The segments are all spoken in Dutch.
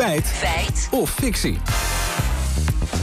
Feit. Feit. Of fictie.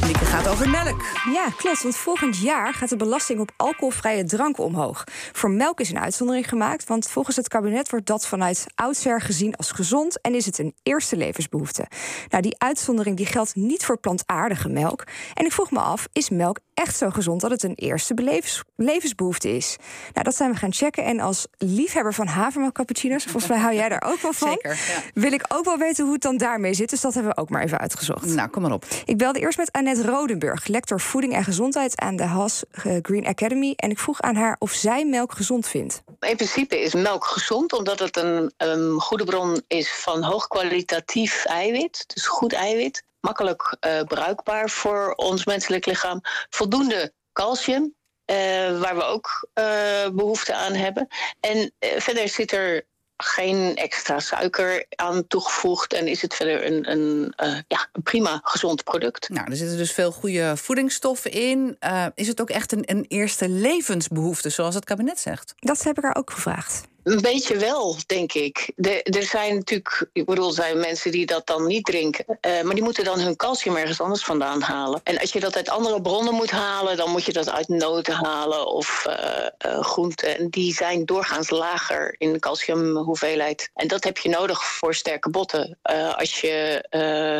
Lieke gaat over melk. Ja, klopt. Want volgend jaar gaat de belasting op alcoholvrije dranken omhoog. Voor melk is een uitzondering gemaakt. Want volgens het kabinet wordt dat vanuit oudsher gezien als gezond. En is het een eerste levensbehoefte. Nou, die uitzondering die geldt niet voor plantaardige melk. En ik vroeg me af: is melk echt zo gezond dat het een eerste belevens- levensbehoefte is? Nou, dat zijn we gaan checken. En als liefhebber van havermelk cappuccino's, volgens mij hou jij daar ook wel van. Zeker, ja. Wil ik ook wel weten hoe het dan daarmee zit. Dus dat hebben we ook maar even uitgezocht. Nou, kom maar op. Ik belde eerst met Annette Rodenburg, lector voeding en gezondheid aan de Haas Green Academy. En ik vroeg aan haar of zij melk gezond vindt. In principe is melk gezond omdat het een, een goede bron is van hoogkwalitatief eiwit. Dus goed eiwit. Makkelijk eh, bruikbaar voor ons menselijk lichaam. Voldoende calcium, eh, waar we ook eh, behoefte aan hebben. En verder zit er geen extra suiker aan toegevoegd. En is het verder een, een, eh, ja, een prima gezond product. Nou, er zitten dus veel goede voedingsstoffen in. Eh, is het ook echt een, een eerste levensbehoefte, zoals het kabinet zegt? Dat heb ik haar ook gevraagd. Een beetje wel, denk ik. De, er zijn natuurlijk, ik bedoel, zijn mensen die dat dan niet drinken. eh, maar die moeten dan hun calcium ergens anders vandaan halen. En als je dat uit andere bronnen moet halen, dan moet je dat uit noten halen of eh, eh, groenten. En die zijn doorgaans lager in calciumhoeveelheid. En dat heb je nodig voor sterke botten. Als je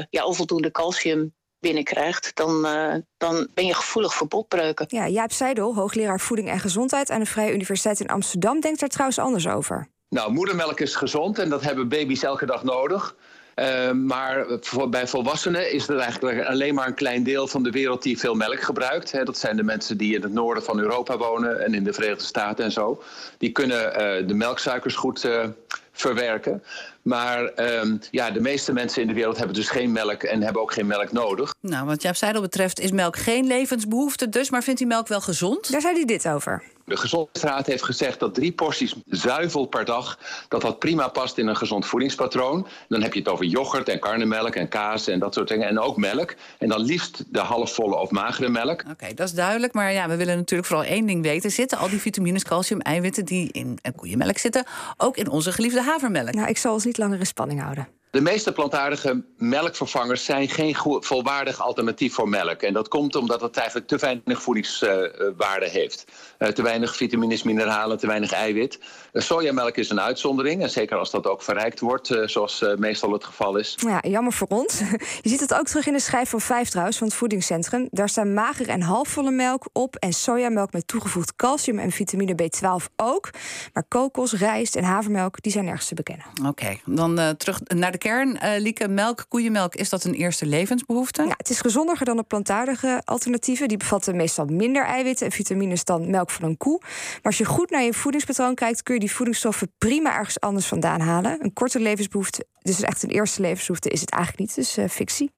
ja, onvoldoende calcium binnenkrijgt, dan, eh, dan ben je gevoelig voor botbreuken. Ja, Jaap Seidel, hoogleraar voeding en gezondheid aan de Vrije Universiteit in Amsterdam, denkt daar trouwens anders over. Nou, moedermelk is gezond en dat hebben baby's elke dag nodig. Uh, maar voor, bij volwassenen is het eigenlijk alleen maar een klein deel van de wereld die veel melk gebruikt. Hè. Dat zijn de mensen die in het noorden van Europa wonen en in de Verenigde Staten en zo. Die kunnen uh, de melksuikers goed uh, verwerken. Maar um, ja, de meeste mensen in de wereld hebben dus geen melk en hebben ook geen melk nodig. Nou, wat Jaap Seidel betreft is melk geen levensbehoefte, dus maar vindt u melk wel gezond? Daar zei hij dit over. De Gezondheidsraad heeft gezegd dat drie porties zuivel per dag... dat dat prima past in een gezond voedingspatroon. Dan heb je het over yoghurt en karnemelk en kaas en dat soort dingen. En ook melk. En dan liefst de halfvolle of magere melk. Oké, okay, dat is duidelijk. Maar ja, we willen natuurlijk vooral één ding weten. Zitten al die vitamines, calcium, eiwitten die in koeienmelk zitten... ook in onze geliefde havermelk? Nou, ik zal ons niet langer in spanning houden. De meeste plantaardige melkvervangers zijn geen goed, volwaardig alternatief voor melk. En dat komt omdat het eigenlijk te weinig voedingswaarde uh, heeft. Uh, te weinig vitamines, mineralen, te weinig eiwit. Uh, sojamelk is een uitzondering. En zeker als dat ook verrijkt wordt, eh, zoals meestal het geval is. Ja, jammer voor ons. Je ziet het ook terug in de schijf van 5 trouwens, van het voedingscentrum. Daar staan mager en halfvolle melk op. En sojamelk met toegevoegd calcium en vitamine B12 ook. Maar kokos, rijst en havermelk, die zijn nergens te bekennen. Oké, okay, dan uh, terug naar de kern. Uh, melk, koeienmelk, is dat een eerste levensbehoefte? Ja, het is gezonder dan de plantaardige alternatieven. Die bevatten meestal minder eiwitten en vitamines dan melk van een koe. Maar als je goed naar je voedingspatroon kijkt, kun je die voedingsstoffen prima ergens anders vandaan halen. Een korte levensbehoefte, dus echt een eerste levensbehoefte, is het eigenlijk niet. Dus uh, fictie.